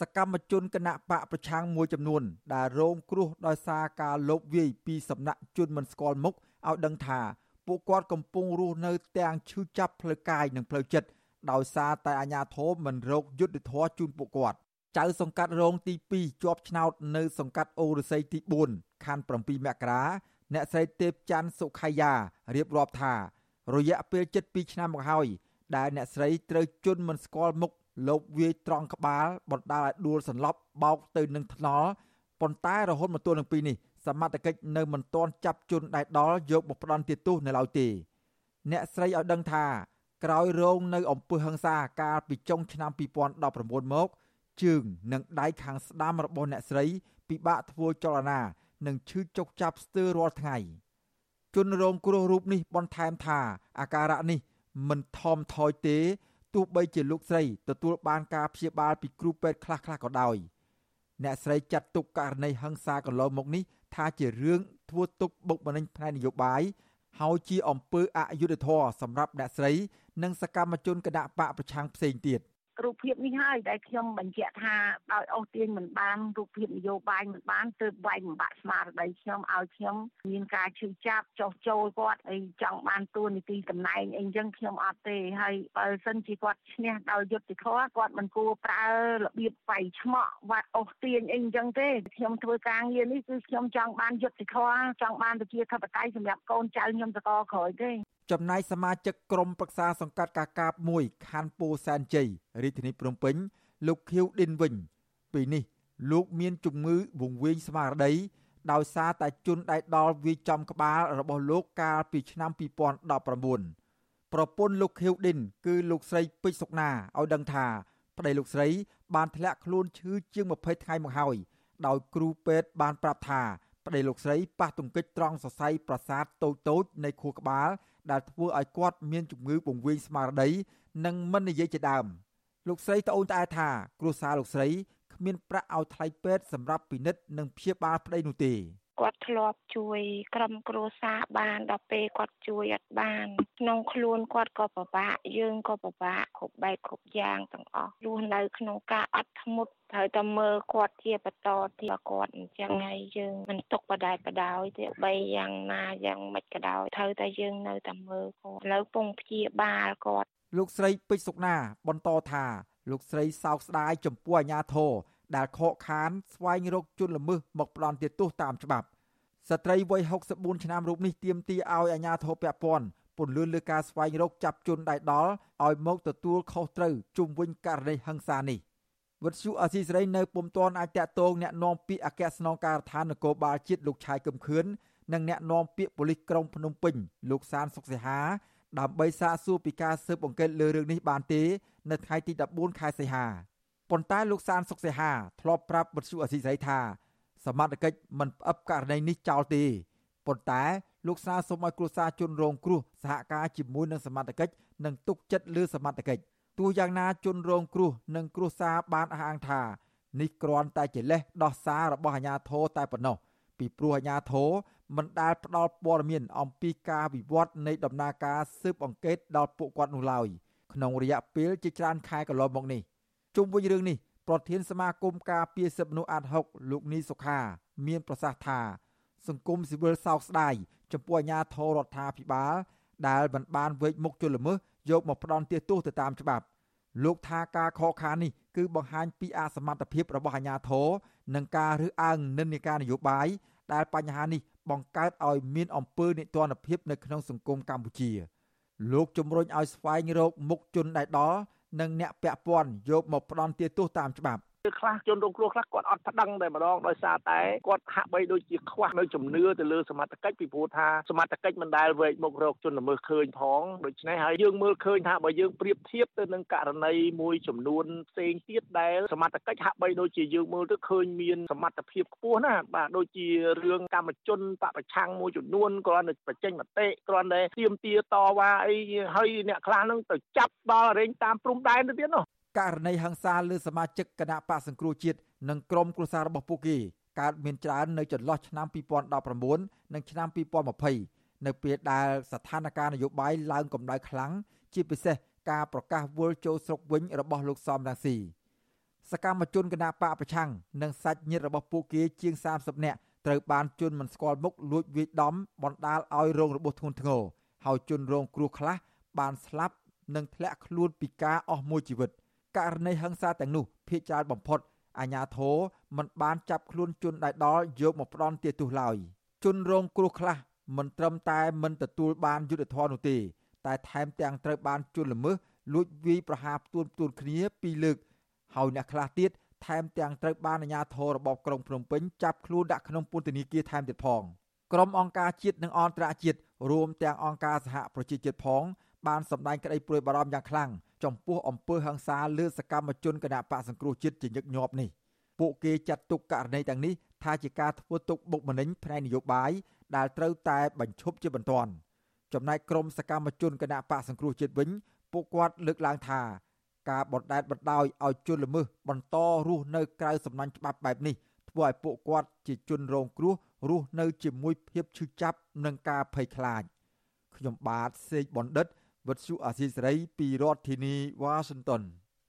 សកម្មជនគណៈបកប្រឆាំងមួយចំនួន ដែលរងគ្រោះដោយសារការលបវាយពីសំណាក់ជនមិនស្គាល់មុខឲ្យដឹងថាពួកគាត់កំពុងរស់នៅទាំងឈឺចាប់ផ្លូវកាយនិងផ្លូវចិត្តដោយសារតែអាញាធមមិនរកយុទ្ធធរជូនពួកគាត់ចៅសង្កាត់រងទី2ជាប់ឆ្នោតនៅសង្កាត់អូរស័យទី4ខណ្ឌ7មករាអ្នកស្រីទេពច័ន្ទសុខៃយ៉ារៀបរាប់ថា រយៈពេល7ឆ្នាំមកហើយដែលអ្នកស្រីត្រូវជន់មិនស្គាល់មុខ លោកវាយត្រង់ក្បាលបណ្ដាលឲ្យដួលសន្លប់បោកទៅនឹងថ្នល់ប៉ុន្តែរហូតមកទល់នឹងពេលនេះសមត្ថកិច្ចនៅមិនទាន់ចាប់ជនដែលដល់យកមកផ្ដន់ទោសនៅឡើយទេអ្នកស្រីឲ្យដឹងថាក្រោយរងនៅអំពើហិង្សាកាលពីចុងឆ្នាំ2019មកជើងនិងដៃខាងស្ដាំរបស់អ្នកស្រីពិបាកធ្វើចលនានិងឈឺចុកចាប់ស្ទើររាល់ថ្ងៃជនរងគ្រោះរូបនេះបន្ថែមថាអាការៈនេះមិនថមថយទេ ទោះបីជាលោកស្រីទទួលបានការព្យាបាលពីគ្រូពេទ្យខ្លះៗក៏ដោយអ្នកស្រីចាត់ទុកករណីហិង្សាកន្លងមកនេះថាជារឿងធ្វើទុកបុកម្នេញផ្នែកនយោបាយហើយជាអំពើអយុត្តិធម៌សម្រាប់អ្នកស្រី និងសកម្មជនគណៈបកប្រឆាំងផ្សេងទៀត។ រូបភាពនេះហើយដែលខ្ញុំបញ្ជាក់ថាដោយអូសទាញមិនបានរូបភាពនយោបាយមិនបានទើបវាយបំបាក់ស្មារតីខ្ញុំឲ្យខ្ញុំមានការឈឺចាប់ចោះចូលគាត់អីចង់បានទួនាទីតំណែងអីចឹងខ្ញុំអត់ទេហើយបើសិនជាគាត់ឈ្នះដោយយុត្តិធម៌គាត់មិនគួរប្រើរបៀបវាយឆ្មក់វត្តអូសទាញអីចឹងទេខ្ញុំធ្វើការងារនេះគឺខ្ញុំចង់បានយុត្តិធម៌ចង់បានប្រជាធិបតេយ្យសម្រាប់កូនចៅខ្ញុំតកក្រោយទេ ចំណែកសមាជិកក្រុមប្រឹក្សាសង្កាត់កាកាប1ខណ្ឌពោធិ៍សែនជ័យរាជធានីភ្នំពេញ លោកខៀវឌិនវិញពេលនេះ លោកមានជំងឺវង្វេងស្មារតីដោយសារតែជន់ដៃដល់វាយចំក្បាលរបស់លោកកាលពីឆ្នាំ2019ប្រពន្ធលោកខៀវឌិន គឺលោកស្រីពេជ្រសុកណាឲ្យដឹងថាប្តីលោកស្រី បានធ្លាក់ខ្លួនឈឺជាង20ថ្ងៃមកហើយដោយគ្រូពេទ្យបានប្រាប់ថា ប្តីលោកស្រីប៉ះទង្គិចត្រង់សរសៃប្រសាទតូចតូចនៃខួរក្បាលដែលធ្វើឲ្យគាត់មានជំងឺបង្វេងស្មារតីនិងមិននិយាយជាដើមលោកស្រីត្អូញត្អែថាគ្រួសារលោកស្រីគ្មានប្រាក់ឲ្យថ្លៃពេទ្យសម្រាប់ពិនិត្យនិងព្យាបាលប្តីនោះទេគាត់ធ្លាប់ជួយក្រុមគ្រួសារបានដល់ពេលគាត់ជួយអត់បានក្នុងខ្លួនគាត់ក៏ពិបាកយើងក៏ពិបាកគ្រប់បែបគ្រប់យ៉ាងទាំងអស់រស់នៅក្នុងការអត់ធ្មត់ ត្រូវតែមើលគាត់ជាបន្តទៀតគាត់អញ្ចឹងហើយយើងមិនទុកបដែបដោយទេបីយ៉ាងណាយ៉ាងម៉េចក៏ដោយត្រូវតែយើងនៅតែមើលគាត់ឥឡូវពងព្យាបាលគាត់លោកស្រីពេជ្រសុកណា បន្តថាលោកស្រីសោកស្ដាយចំពោះអាញាធរដែលខកខានស្វែងរកជនល្មើសមកផ្ដន់ទោសតាមច្បាប់ស្ត្រីវ័យ64ឆ្នាំរូបនេះទាមទារឲ្យអាជ្ញាធរពាក់ព័ន្ធពន្យល់លើការស្វែងរកចាប់ជនដៃដល់ឲ្យមកទទួលខុសត្រូវជុំវិញករណីហិង្សានេះ វត្តសុអសីសេរីនៅពុំទាន់អាចតតងแนะនាំពាក្យអគ្គស្នងការដ្ឋាននគរបាលជាតិលោកឆាយកឹមខឿននិងแนะនាំពាក្យប៉ូលីសក្រុងភ្នំពេញលោកសានសុកសិហាដើម្បីសាកសួរពីការស៊ើបអង្កេតលើរឿងនេះបានទេនៅថ្ងៃទី14ខែសីហាប៉ុន្តែលោកសានសុកសិហាធ្លាប់ប្រាប់បទសុអសីស្រីថាសមត្ថកិច្ចមិនផ្អឹបករណីនេះចោលទេប៉ុន្តែលោកសាសូមឲ្យគ្រួសារជនរងគ្រោះសហការជាមួយនឹងសមត្ថកិច្ចនិងទុកចិត្តលើសមត្ថកិច្ច ទោះយ៉ាងណាជនរងគ្រោះនិងគ្រួសារបានអះអាងថានេះគ្រាន់តែជាលេសដោះសាររបស់អាជ្ញាធរតែប៉ុណ្ណោះពីព្រោះអាជ្ញាធរមិនដែលផ្ដល់ព័ត៌មានអំពីការវិវត្តនៃដំណើរការស៊ើបអង្កេតដល់ពួកគាត់នោះឡើយក្នុងរយៈពេលជាច្រើនខែកន្លងមកនេះជុំវិញរឿងនេះប្រធានសមាគមការពារសិទ្ធិមនុស្សអាត់ហុកលោកនីសុខា មានប្រសាសន៍ថា សង្គមស៊ីវិលសោកស្ដាយចំពោះអាញាធររដ្ឋាភិបាល ដែលមិនបានវេកមុខជលល្មើសយកមកផ្ដន់ទោសទៅតាមច្បាប់លោកថាការខកខាននេះគឺបង្ហាញពីអសមត្ថភាពរបស់អាជ្ញាធរនិងការរើសអើងនិន្នាការនយោបាយដែលបញ្ហានេះបង្កើតឲ្យមានអំពើនិទានភាពនៅក្នុងសង្គមកម្ពុជាលោកជំរុញឲ្យស្វែងរកមុខជនដែលដល់និងអ្នកពាក់ព័ន្ធយកមកផ្ដន់ទោសតាមច្បាប់ ខ្លះជនរងគ្រោះខ្លះគាត់អត់ប្តឹងតែម្ដងដោយសារតែគាត់ហាក់បីដូចជាខ្វះនៅជំនឿទៅលើសមត្ថកិច្ចពីព្រោះថាសមត្ថកិច្ចមិនដែលវែកមុខរកជនល្មើសឃើញផងដូច្នេះហើយយើងមើលឃើញថាបើយើងប្រៀបធៀបទៅនឹងករណីមួយចំនួនផ្សេងទៀតដែលសមត្ថកិច្ចហាក់បីដូចជាយើងមើលទៅឃើញមានសមត្ថភាពខ្ពស់ណាបាទដូចជារឿងកម្មជនបពប្រឆាំងមួយចំនួនគ្រាន់តែបញ្ចេញមតិគ្រាន់តែទៀមទាតវ៉ាអីហើយអ្នកខ្លះនឹងទៅចាប់ដល់រែងតាមព្រំដែនទៅទៀតនោះ ករណីហិង្សាលើសមាជិកគណៈបកសង្គ្រោះជាតិនិងក្រុមគ្រួសាររបស់ពួកគេកើតមានច្រើននៅចន្លោះឆ្នាំ2019និងឆ្នាំ2020នៅពេលដែលស្ថានភាពនយោបាយឡើងកម្ដៅខ្លាំងជាពិសេសការប្រកាសវិលចូលស្រុកវិញរបស់លោកសំរងស៊ីសកម្មជនគណបកប្រឆាំងនិងសាច់ញាតិរបស់ពួកគេជាង30នាក់ត្រូវបានជន់មិនស្គាល់មុខលួចវាយដំបណ្ដាលឲ្យរងរបួសធ្ងន់ធ្ងរហើយជនរងគ្រោះខ្លះបានស្លាប់និងធ្លាក់ខ្លួនពីការអស់មួយជីវិត ករណីហិង្សាទាំងនោះភ ieck ច្រើនបំផុតអាញាធរមិនបានចាប់ខ្លួនជនដែលដល់យកមកផ្ដន់ទាទោសឡើយជនរងគ្រោះខ្លះមិនត្រឹមតែមិនទទួលបានយុត្តិធម៌នោះទេ តែថែមទាំងត្រូវបានជន់ល្មើសលួចវាយប្រហារផ្ទួនផ្ទួនគ្នាពីរលើកហើយអ្នកខ្លះទៀតថែមទាំងត្រូវបានអាជ្ញាធររបបក្រុងភ្នំពេញចាប់ខ្លួនដាក់ក្នុងពន្ធនាគារថែមទៀតផងក្រុមអង្គការជាតិនិងអន្តរជាតិរួមទាំងអង្គការសហប្រជាជាតិផងបានសម្ដែងក្តីព្រួយបារម្ភយ៉ាងខ្លាំង ចំពោះអំពើហិង្សាលើសកម្មជនគណបកសង្គ្រោះជាតិជាញឹកញាប់នេះពួកគេចាត់ទុកករណីទាំងនេះថាជាការធ្វើទុកបុកម្នេញផ្នែកនយោបាយដែលត្រូវតែបញ្ឈប់ជាបន្ទាន់ចំណែកក្រមសកម្មជនគណបកសង្គ្រោះជាតិវិញពួកគាត់លើកឡើងថាការបណ្តែតបណ្តោយឲ្យជនល្មើសបន្តរស់នៅក្រៅសំណាញ់ច្បាប់បែបនេះធ្វើឲ្យពួកគាត់ជាជនរងគ្រោះរស់នៅជាមួយភាពឈឺចាប់និងការភ័យខ្លាចខ្ញុំបាទសេកបណ្ឌិត វុទ្ធុអាស៊ីសេរីពីរដ្ឋធានីវ៉ាស៊ីនតោន